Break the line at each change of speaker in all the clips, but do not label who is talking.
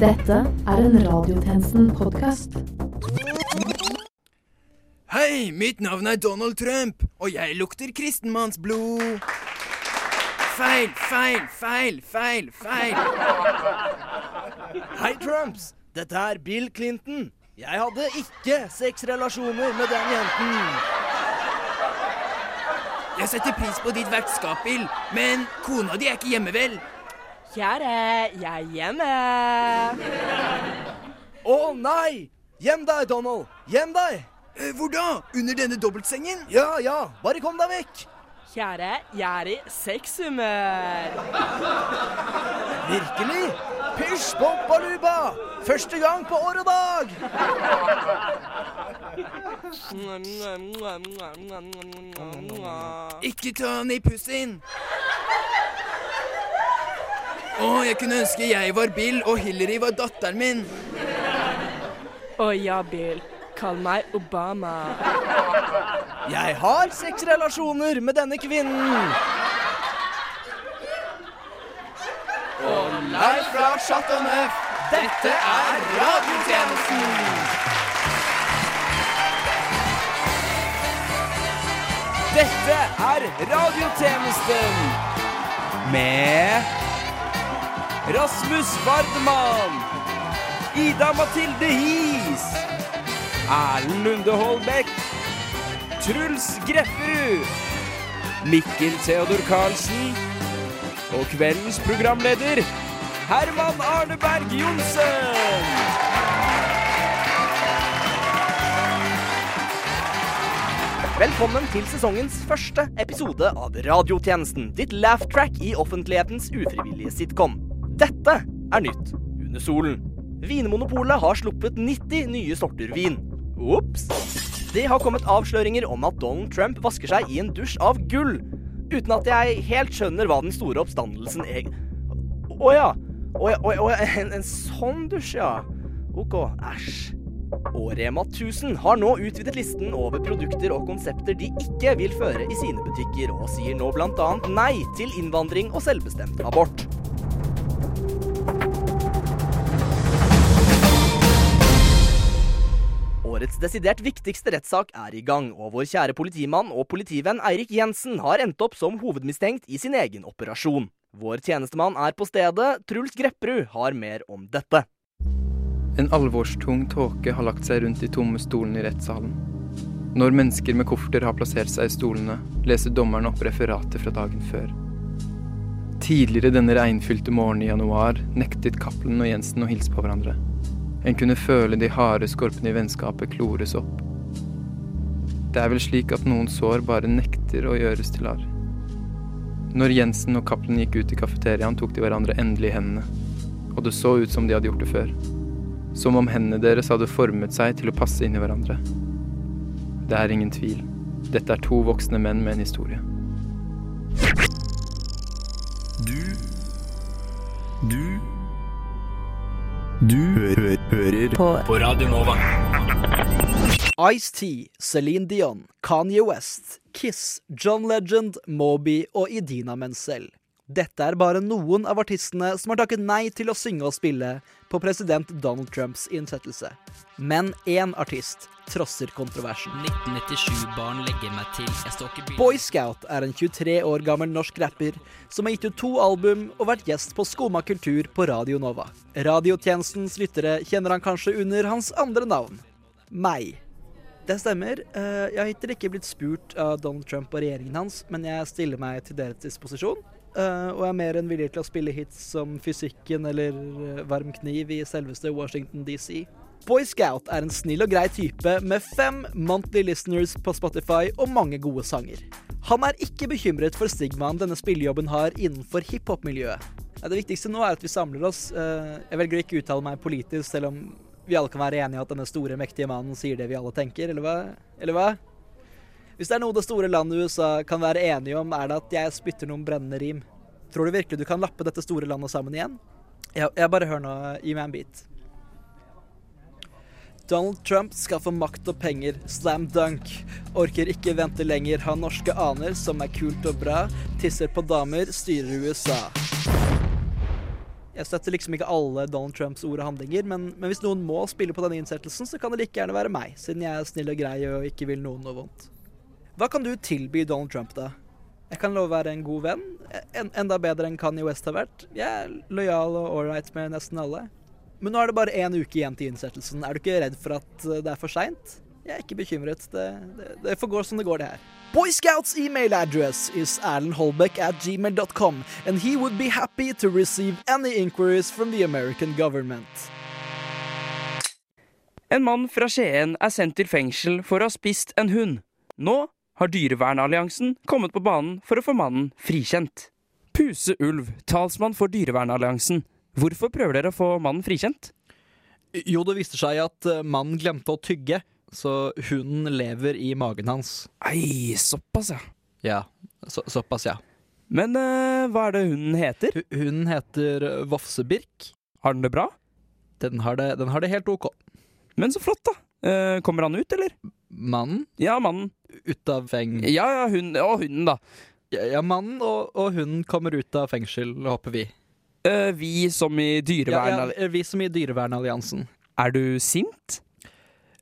Dette er en Radiotjenesten-podkast.
Hei, mitt navn er Donald Trump, og jeg lukter kristenmannsblod. Feil, feil, feil, feil, feil.
Hei, Trumps. Dette er Bill Clinton. Jeg hadde ikke sexrelasjoner med den jenten.
Jeg setter pris på ditt vertskap, Bill, men kona di er ikke hjemme, vel?
Kjære, jeg er hjemme.
Å nei! Gjem deg, Donald. Gjem deg.
Eh, Hvor da? Under denne dobbeltsengen?
Ja, ja. Bare kom deg vekk.
Kjære, jeg er i sexhumør.
Virkelig? Pysj, bopp, baluba. Første gang på år og dag.
Ikke ta han i pussien. Å, jeg kunne ønske jeg var Bill og Hillary var datteren min.
Å ja, Bill. Kall meg Obama.
Jeg har seks relasjoner med denne kvinnen.
Og Live fra Chateau Neuf. Dette er radiotjenesten.
Dette er radiotjenesten med Rasmus Vardman. Ida Mathilde His. Erlend Lunde Holbæk, Truls Grepperud, Mikkel Theodor Karlsen og kveldens programleder Herman Arneberg Johnsen. Velkommen til sesongens første episode av Radiotjenesten. Ditt laugh track i offentlighetens ufrivillige sitcom. Dette er nytt under solen. Vinmonopolet har sluppet 90 nye sorter vin. Ops. Det har kommet avsløringer om at Donald Trump vasker seg i en dusj av gull. Uten at jeg helt skjønner hva den store oppstandelsen er Å ja, ja, å ja. En, en sånn dusj, ja. OK. Æsj. Og Rema 1000 har nå utvidet listen over produkter og konsepter de ikke vil føre i sine butikker, og sier nå bl.a. nei til innvandring og selvbestemt abort. Årets desidert viktigste rettssak er i gang, og vår kjære politimann og politivenn Eirik Jensen har endt opp som hovedmistenkt i sin egen operasjon. Vår tjenestemann er på stedet, Truls Grepperud har mer om dette.
En alvorstung tåke har lagt seg rundt de tomme stolene i rettssalen. Når mennesker med kofferter har plassert seg i stolene, leser dommeren opp referatet fra dagen før. Tidligere denne regnfylte morgenen i januar nektet Cappelen og Jensen å hilse på hverandre. En kunne føle de harde skorpene i vennskapet klores opp. Det er vel slik at noen sår bare nekter å gjøres til arr. Når Jensen og Cappelen gikk ut i kafeteriaen, tok de hverandre endelig i hendene. Og det så ut som de hadde gjort det før. Som om hendene deres hadde formet seg til å passe inn i hverandre. Det er ingen tvil. Dette er to voksne menn med en historie.
Du Du Du hø hører på. på Radio Nova.
Ice-T, Celine Dion, Kanye West, Kiss, John Legend, Moby og Idina Menzel. Dette er bare noen av artistene som har takket nei til å synge og spille på president Donald Trumps innsettelse. Men én artist trosser kontroversen.
1997-barn legger meg til. Jeg står ikke
Boy Scout er en 23 år gammel norsk rapper som har gitt ut to album og vært gjest på Skoma kultur på Radio Nova. Radiotjenestens lyttere kjenner han kanskje under hans andre navn meg. Det stemmer. Eh, Jeg har hittil ikke blitt spurt av Donald Trump og regjeringen hans, men jeg stiller meg til deres disposisjon. Eh, Og er mer enn villig til å spille hits som Fysikken eller eh, Varm kniv i selveste Washington DC. Boy Scout er en snill og grei type med fem monthly listeners på Spotify og mange gode sanger. Han er ikke bekymret for stigmaen denne spillejobben har innenfor hiphop-miljøet. Det viktigste nå er at vi samler oss. Eh, Jeg velger å ikke uttale meg politisk, selv om vi alle kan være enige i at denne store, mektige mannen sier det vi alle tenker, eller hva? Eller hva? Hvis det er noe det store landet USA kan være enige om, er det at jeg spytter noen brennende rim. Tror du virkelig du kan lappe dette store landet sammen igjen? Jeg, jeg bare hør nå. Gi meg en bit. Donald Trump skal få makt og penger. Slam dunk. Orker ikke vente lenger. Har norske aner som er kult og bra. Tisser på damer. Styrer USA. Jeg støtter liksom ikke alle Donald Trumps ord og handlinger, men, men hvis noen må spille på denne innsettelsen, så kan det like gjerne være meg, siden jeg er snill og grei og ikke vil noen noe vondt. Hva kan du tilby Donald Trump, da? Jeg kan love å være en god venn. En, enda bedre enn Kanye West har vært. Jeg er lojal og ålreit med nesten alle. Men nå er det bare én uke igjen til innsettelsen. Er du ikke redd for at eh, det er for seint? Jeg er ikke bekymret. Det, det, det får gå som det går, det her. Boy Scouts email address is erlendholbeck at gmail.com, and he would be happy to receive any inquiries from the American government.
En mann fra Skien er sendt til fengsel for å ha spist en hund. Nå har Dyrevernalliansen kommet på banen for å få mannen frikjent. Puse Ulv, talsmann for Dyrevernalliansen. Hvorfor prøver dere å få mannen frikjent?
Jo, det viste seg at eh, mannen glemte å tygge, så hunden lever i magen hans.
Ei, såpass, ja.
Ja, så, såpass, ja.
Men uh, hva er det hunden heter?
H Hunden heter eh, Vofsebirk.
Har den det bra?
Den har det, den har det helt OK.
Men så flott, da. Uh, kommer han ut, eller?
Mannen
Ja, mannen.
ut av feng...
Ja, ja, hun, og hunden, da.
Ja, ja mannen og, og hunden kommer ut av fengsel, håper vi.
Uh, vi som i
Ja, ja, vi som i Dyrevernalliansen.
Er du sint?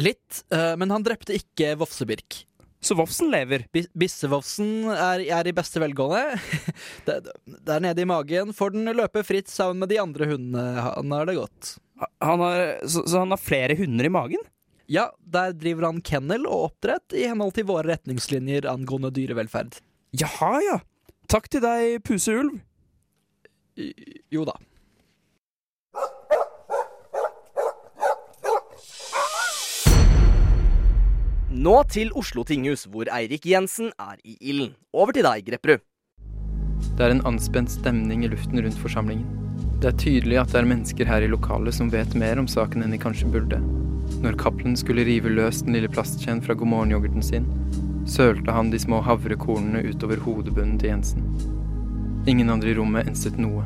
Litt, uh, men han drepte ikke Vofsebirk.
Så Vofsen lever.
Bi- Bissevofsen er, er i beste velgående. Det- Der nede i magen får den løpe fritt sammen med de andre hundene. Han har det godt.
Han har, så, så han har flere hunder i magen?
Ja, der driver han kennel og oppdrett i henhold til våre retningslinjer angående dyrevelferd.
Jaha, ja. Takk til deg, Puse Ulv.
Jo da.
Nå til Oslo tinghus, hvor Eirik Jensen er i ilden. Over til deg, Grepperud.
Det er en anspent stemning i luften rundt forsamlingen. Det er tydelig at det er mennesker her i lokalet som vet mer om saken enn de kanskje burde. Når Cappelen skulle rive løs den lille plastkjeen fra God morgen-yoghurten sin, sølte han de små havrekornene utover hodebunnen til Jensen. Ingen andre i rommet enset noe,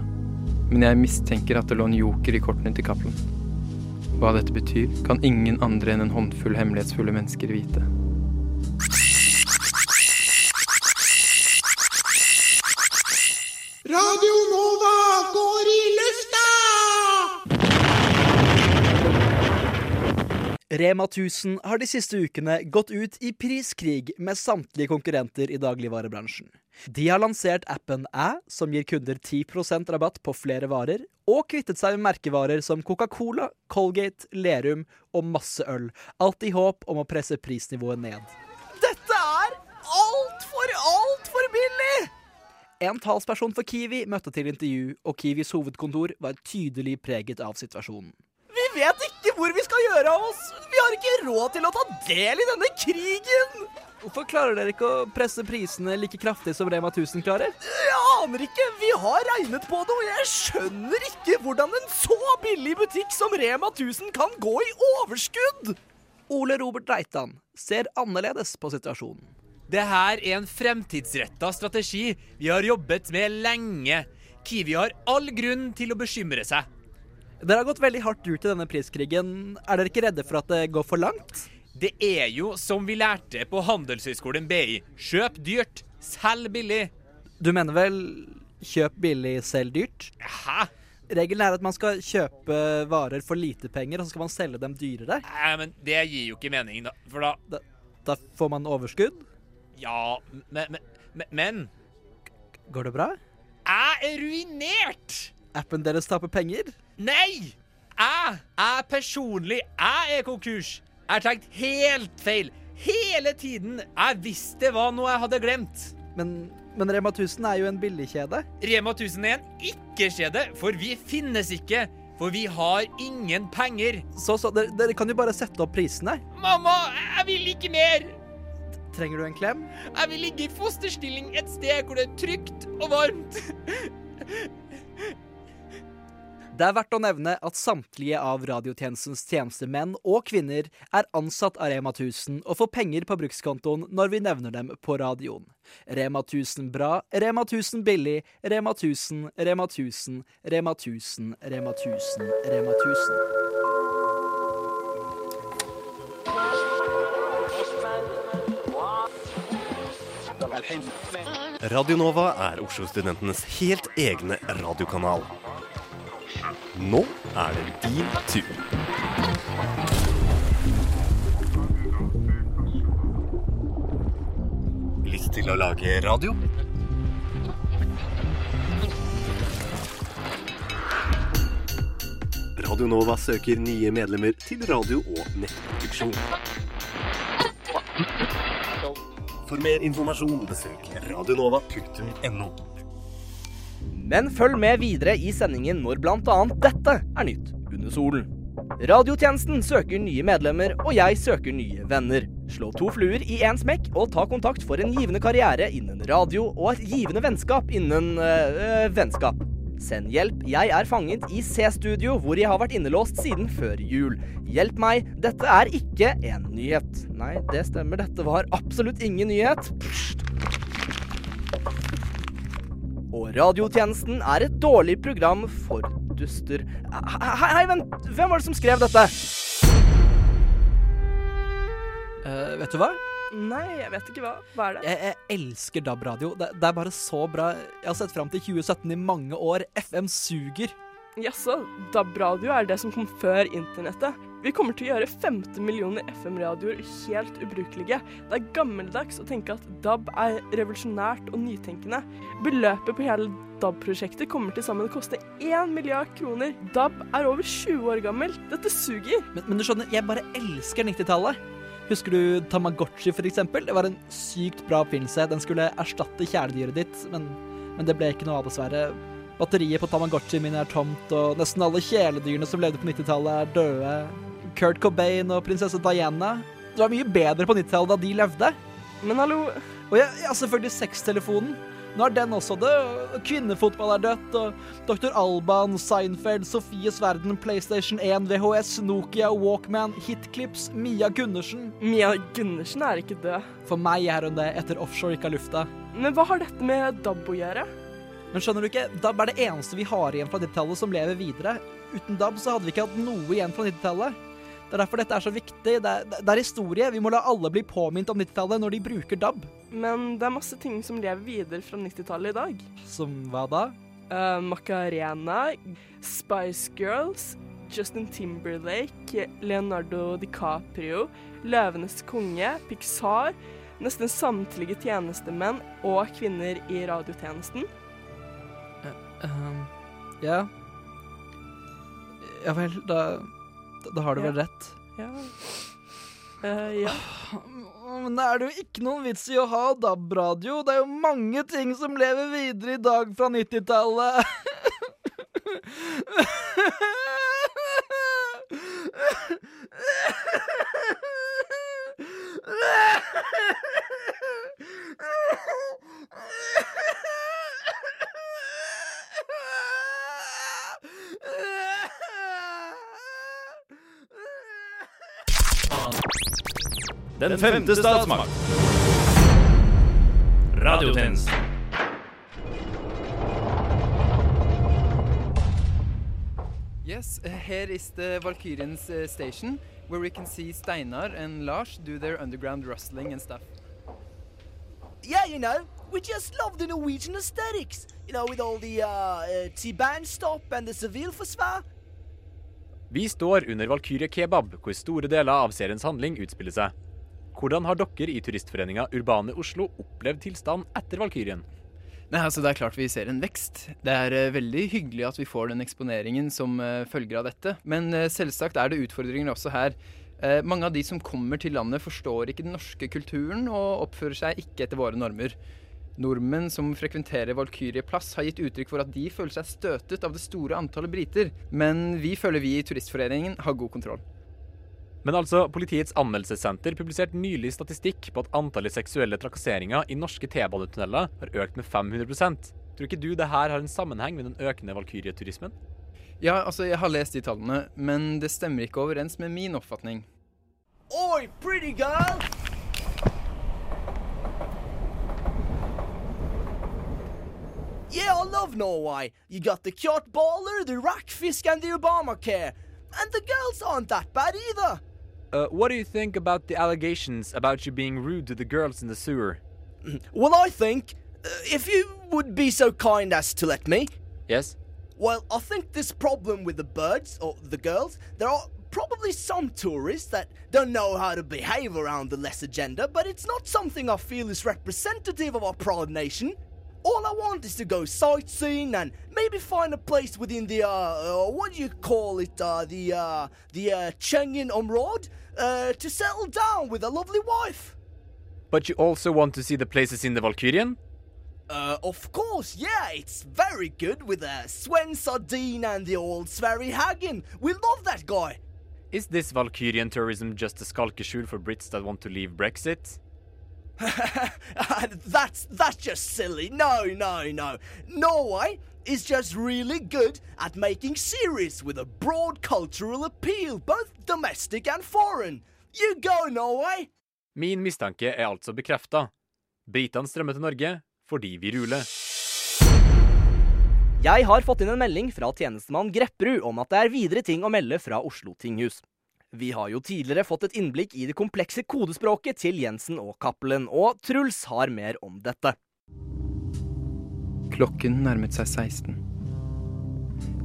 men jeg mistenker at det lå en joker i kortene til Cappelen. Hva dette betyr, kan ingen andre enn en håndfull hemmelighetsfulle mennesker vite.
Rema 1000 har de siste ukene gått ut i priskrig med samtlige konkurrenter i dagligvarebransjen. De har lansert appen Æ, som gir kunder 10% rabatt på flere varer, og kvittet seg med merkevarer som Coca-Cola, Colgate, Lerum og masse øl. Alt i håp om å presse prisnivået ned.
Dette er altfor, altfor billig!
En talsperson for Kiwi møtte til intervju, og Kiwis hovedkontor var tydelig preget av situasjonen.
Vi vet ikke hvor vi skal gjøre av oss. Vi har ikke råd til å ta del i denne krigen.
Hvorfor klarer dere ikke å presse prisene like kraftig som Rema 1000 klarer?
Jeg aner ikke. Vi har regnet på det, og jeg skjønner ikke hvordan en så billig butikk som Rema 1000 kan gå i overskudd.
Ole Robert Reitan ser annerledes på situasjonen.
Det her er en fremtidsretta strategi vi har jobbet med lenge. Kiwi har all grunn til å bekymre seg.
Dere har gått veldig hardt ut i denne priskrigen. Er dere ikke redde for at det går for langt?
Det er jo som vi lærte på Handelshøyskolen BI. Kjøp dyrt, selg billig.
Du mener vel kjøp billig, selg dyrt?
Hæ?
Regelen er at man skal kjøpe varer for lite penger, og så skal man selge dem dyrere.
Nei, men det gir jo ikke mening, da. For da
Da, da får man overskudd.
Ja, men, men, men
Går det bra?
Jeg er ruinert!
Appen deres taper penger.
Nei! Jeg, jeg personlig, jeg er konkurs. Jeg har tenkt helt feil. Hele tiden. Jeg visste det var noe jeg hadde glemt.
Men, men Rema 1000 er jo en billigkjede.
Rema 1000 er en ikke-kjede, for vi finnes ikke. For vi har ingen penger.
Så, så dere, dere kan jo bare sette opp prisene.
Mamma, jeg vil ikke mer.
Trenger du en klem?
Jeg vil ligge i fosterstilling et sted hvor det er trygt og varmt.
Det er verdt å nevne at samtlige av radiotjenestens tjenestemenn og -kvinner er ansatt av Rema 1000 og får penger på brukskontoen når vi nevner dem på radioen. Rema 1000 bra, Rema 1000 billig, Rema 1000, Rema 1000, Rema 1000, Rema 1000, Rema 1000.
Radio Nova er Oslo-studentenes helt egne radiokanal. Nå er det din tur. Lyst til å lage radio? Radio Nova søker nye medlemmer til radio- og nettproduksjon. For mer informasjon besøk radionova.no.
Men følg med videre i sendingen når bl.a. dette er nytt under solen. Radiotjenesten søker nye medlemmer, og jeg søker nye venner. Slå to fluer i én smekk og ta kontakt for en givende karriere innen radio og et givende vennskap innen øh, vennskap. Send hjelp, jeg er fanget i C-studio hvor jeg har vært innelåst siden før jul. Hjelp meg, dette er ikke en nyhet. Nei, det stemmer, dette var absolutt ingen nyhet. Pst. Og radiotjenesten er et dårlig program for duster. Hei, hei, vent! Hvem var det som skrev dette?
Uh, vet du hva?
Nei, jeg vet ikke hva. Hva er det?
Jeg, jeg elsker DAB-radio. Det, det er bare så bra. Jeg har sett fram til 2017 i mange år. FM suger.
Jaså, DAB-radio er det som kom før internettet. Vi kommer til å gjøre 15 millioner FM-radioer helt ubrukelige. Det er gammeldags å tenke at DAB er revolusjonært og nytenkende. Beløpet på hele DAB-prosjektet kommer til sammen å koste 1 milliard kroner. DAB er over 20 år gammel. Dette suger.
Men, men du skjønner, jeg bare elsker 90-tallet. Husker du Tamagotchi, eksempel? Det var en sykt bra oppfinnelse. Den skulle erstatte kjæledyret ditt, men, men det ble ikke noe av, dessverre. Batteriet på Tamagotchien min er tomt, og nesten alle kjæledyrene som levde på 90-tallet, er døde. Kurt Cobain og prinsesse Diana. Det var mye bedre på 90-tallet da de levde.
Men hallo
Og ja, ja selvfølgelig sextelefonen. Nå er den også død. Kvinnefotball er dødt. Og Dr. Alban, Seinfeld, Sofies Verden, PlayStation 1, VHS, Nokia, Walkman, Hitclips, Mia Gundersen.
Mia Gundersen er ikke død.
For meg er hun det, etter offshore gikk av lufta.
Men hva har dette med DAB å gjøre?
Men skjønner du ikke, DAB er det eneste vi har igjen fra 90-tallet som lever videre. Uten DAB så hadde vi ikke hatt noe igjen fra 90-tallet. Det er derfor dette er så viktig. Det er, det er historie. Vi må la alle bli påminnet om 90-tallet når de bruker DAB.
Men det er masse ting som lever videre fra 90-tallet i dag.
Som hva da?
Uh, Macarena, Spice Girls, Justin Timberlake, Leonardo DiCaprio, Løvenes konge, Pixar, nesten samtlige tjenestemenn og kvinner i radiotjenesten.
Um, ja. Ja vel, da Da har du vel rett.
Ja. Uh, ja.
Men er det jo ikke noen vits i å ha DAB-radio? Det er jo mange ting som lever videre i dag fra 90-tallet.
Den femte statsmakt. Radiotjenesten.
Yes, uh, here is the Valkyrians uh, station, where we can see Steinar and Lars do their underground rustling and stuff.
Yeah, you know, we just love the Norwegian aesthetics. You know, with all the uh, uh, T-band stop and the Civilforsvar.
Vi står under Valkyrie kebab, hvor store deler av seriens handling utspiller seg. Hvordan har dere i Turistforeninga Urbane Oslo opplevd tilstand etter Valkyrien?
Nei, altså Det er klart vi ser en vekst. Det er eh, veldig hyggelig at vi får den eksponeringen som eh, følger av dette. Men eh, selvsagt er det utfordringer også her. Mange av de som kommer til landet forstår ikke den norske kulturen og oppfører seg ikke etter våre normer. Nordmenn som frekventerer Valkyrie plass har gitt uttrykk for at de føler seg støtet av det store antallet briter. Men vi føler vi i Turistforeningen har god kontroll.
Men altså, Politiets anmeldelsessenter publiserte nylig statistikk på at antallet seksuelle trakasseringer i norske T-banetunneler har økt med 500% Tror ikke du det her har en sammenheng med den økende valkyrieturismen?
Ja, altså jeg har lest de tallene, men det stemmer ikke overens med min oppfatning.
Oi, pretty girl! Yeah, I love Norway. You got the cute Baller, the rockfish and the Obamacare. And the girls aren't that bad either.
Uh, what do you think about the allegations about you being rude to the girls in the sewer?
Well, I think, uh, if you would be so kind as to let me,
Yes?
Well, I think this problem with the birds, or the girls, there are probably some tourists that don't know how to behave around the lesser gender, but it's not something I feel is representative of our proud nation. All I want is to go sightseeing and maybe find a place within the, uh, uh what do you call it, uh, the, uh, the, uh, Chengin Omrod, uh, to settle down with a lovely wife.
But you also want to see the places in the Valkyrian?
Uh, of course, yeah, it's very good with uh, Sven Sardine and the old Sverri Hagen. We love that guy.
Is this Valkyrian tourism just a skalkeskjul for Brits that want to leave Brexit?
that's that's just silly. No, no, no. Norway is just really good at making series with a broad cultural appeal, both domestic and foreign. You go, Norway!
Min mistanke er altså bekrefta. Britene strømmer til Norge fordi vi ruler.
Jeg har fått inn en melding fra tjenestemann Grepperud om at det er videre ting å melde fra Oslo tinghus. Vi har jo tidligere fått et innblikk i det komplekse kodespråket til Jensen og Cappelen, og Truls har mer om dette.
Klokken nærmet seg 16.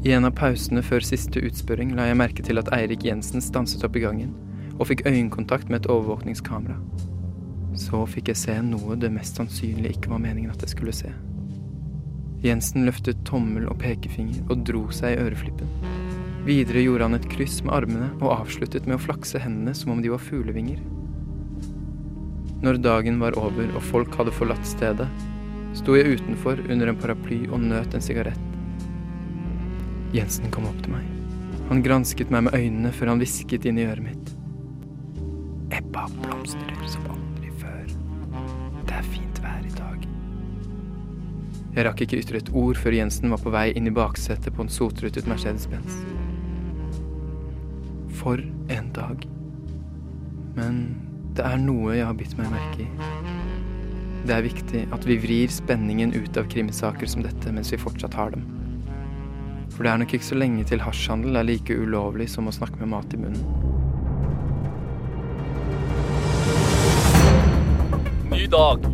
I en av pausene før siste utspørring la jeg merke til at Eirik Jensen stanset opp i gangen og fikk øyekontakt med et overvåkningskamera. Så fikk jeg se noe det mest sannsynlig ikke var meningen at jeg skulle se. Jensen løftet tommel og pekefinger og dro seg i øreflippen. Videre gjorde han et kryss med armene og avsluttet med å flakse hendene som om de var fuglevinger. Når dagen var over og folk hadde forlatt stedet, sto jeg utenfor under en paraply og nøt en sigarett. Jensen kom opp til meg. Han gransket meg med øynene før han hvisket inn i øret mitt. Ebba blomstrer som aldri før. Det er fint vær i dag. Jeg rakk ikke ytre et ord før Jensen var på vei inn i baksetet på en sotrutet Mercedes-Benz. For en dag. Men det er noe jeg har bitt meg merke i. Det er viktig at vi vrir spenningen ut av krimisaker som dette mens vi fortsatt har dem. For det er nok ikke så lenge til hasjhandel er like ulovlig som å snakke med mat i munnen.
Ny dag.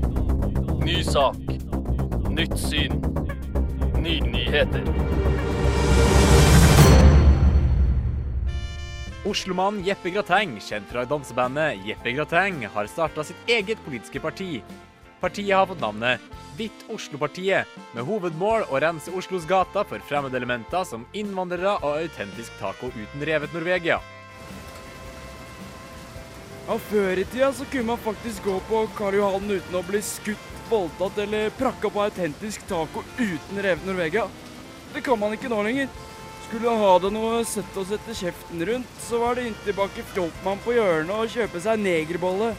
Ny sak. Nytt syn. Nye nyheter.
Oslomannen Jeppe Grateng, kjent fra dansebandet Jeppe Grateng, har starta sitt eget politiske parti. Partiet har fått navnet Hvitt Oslo-partiet, med hovedmål å rense Oslos gater for fremmedelementer som innvandrere og autentisk taco uten revet Norvegia.
Ja, Før i tida så kunne man faktisk gå på Karl Johan uten å bli skutt, voldtatt eller prakka på autentisk taco uten revet Norvegia. Det kan man ikke nå lenger. Skulle ha det noe søtt å sette kjeften rundt, så var det inntil bak Fjoltmann på hjørnet og kjøpe seg negerbolle.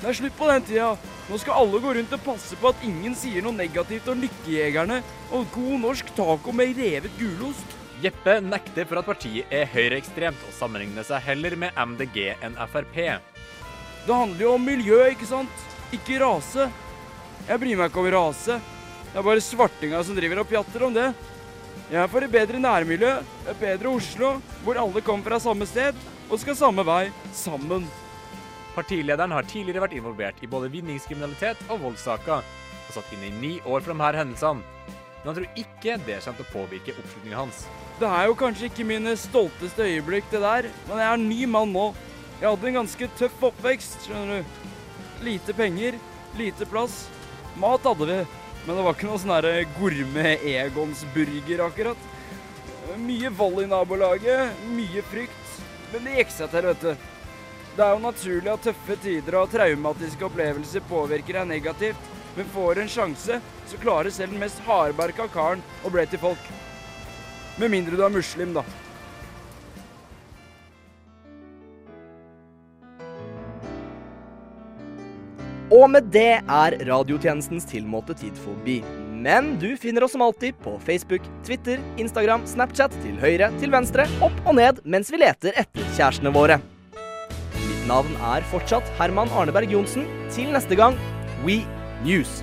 Det er slutt på den tida. Nå skal alle gå rundt og passe på at ingen sier noe negativt om Lykkejegerne og god norsk taco med revet gulost.
Jeppe nekter for at partiet er høyreekstremt, og sammenligner seg heller med MDG enn Frp.
Det handler jo om miljø, ikke sant? Ikke rase. Jeg bryr meg ikke om rase. Det er bare svartinga som driver og pjatter om det. Jeg er for et bedre nærmiljø, et bedre Oslo, hvor alle kommer fra samme sted og skal samme vei, sammen.
Partilederen har tidligere vært involvert i både vinningskriminalitet og voldssaker, og satt inne i ni år for de her hendelsene. Men han tror ikke det kommer til å påvirke oppslutningen hans.
Det er jo kanskje ikke mine stolteste øyeblikk, det der, men jeg er en ny mann nå. Jeg hadde en ganske tøff oppvekst, skjønner du. Lite penger, lite plass. Mat hadde vi, men det var ikke noe sånn derre gourmet Egons-burger, akkurat. Mye vold i nabolaget, mye frykt. Men det gikk seg til, vet du. Det er jo naturlig at tøffe tider og traumatiske opplevelser påvirker deg negativt, men får en sjanse, så klarer selv den mest hardbarka karen å bli til folk. Med mindre du er muslim, da.
Og med det er radiotjenestens tilmålte tid forbi. Men du finner oss som alltid på Facebook, Twitter, Instagram, Snapchat til høyre, til venstre, opp og ned mens vi leter etter kjærestene våre. Mitt navn er fortsatt Herman Arneberg Johnsen. Til neste gang We News.